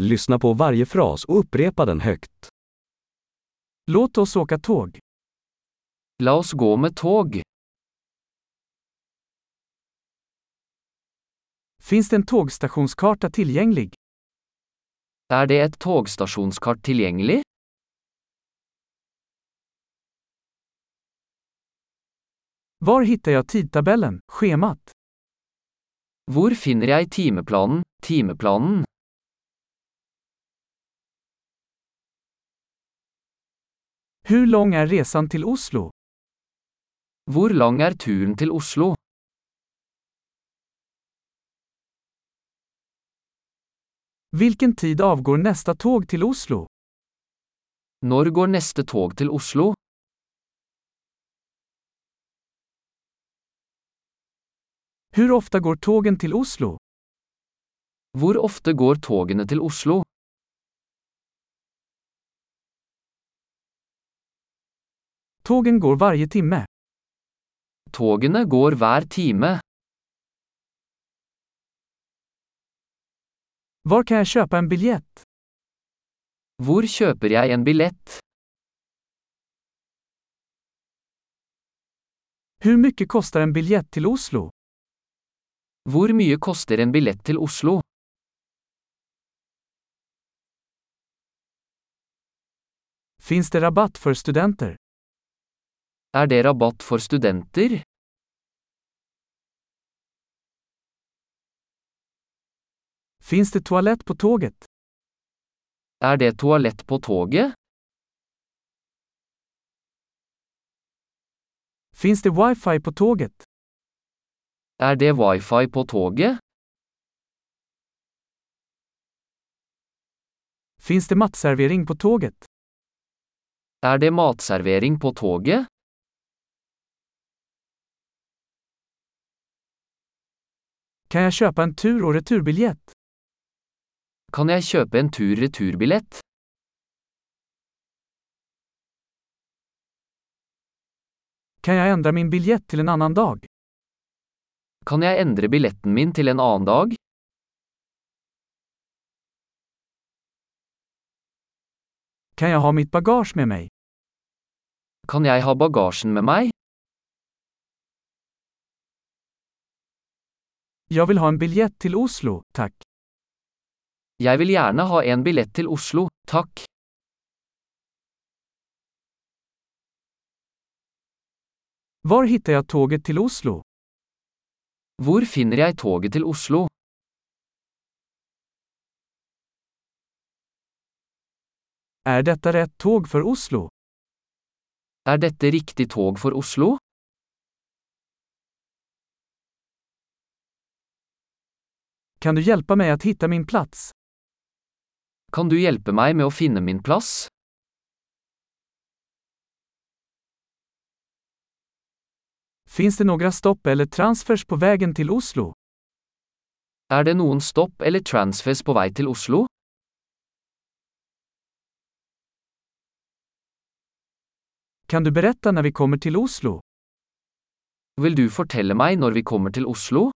Lyssna på varje fras och upprepa den högt. Låt oss åka tåg. La oss gå med tåg. Finns det en tågstationskarta tillgänglig? Er det et togstasjonskart tilgjengelig? Var hittar jag tidtabellen, schemat? Hvor finner jeg timeplanen, timeplanen? Hur lång är resan till Oslo? Hvor lang er turen til Oslo? Vilken tid avgår nästa tåg till Oslo? Når går neste tog til Oslo? Hur ofta går tågen till Oslo? Hvor ofte går togene til Oslo? Tågen går varje timme. Togene går hver time. Var kan jag köpa en biljett? Hvor kjøper jeg en billett? Hur mycket kostar en biljett till Oslo? Hvor mye koster en billett til Oslo? Finns det rabatt för studenter? Er det rabatt for studenter? Finns det toalett på tåget? Er det toalett på toget? Finns det wifi på tåget? Er det wifi på toget? Finns det matservering på tåget? Er det matservering på toget? Kan jag köpa en tur och returbiljett? Kan jeg kjøpe en tur-returbillett? Kan jag ändra min biljett till en annan dag? Kan jeg endre billetten min til en annen dag? Kan jag ha mitt bagage med mig? Kan jeg ha bagasjen med meg? Jag vill ha en biljett till Oslo, tack. Jeg vil gjerne ha en billett til Oslo, takk. Var hittar jag tåget till Oslo? Hvor finner jeg toget til Oslo? Är detta rätt tåg för Oslo? Er dette riktig tog for Oslo? Kan du hjälpa mig att hitta min plats? Kan du hjelpe meg med å finne min plass? Finns det några stopp eller transfers på vägen till Oslo? Er det noen stopp eller transfers på vei til Oslo? Kan du berätta när vi kommer till Oslo? Vil du fortelle meg når vi kommer til Oslo?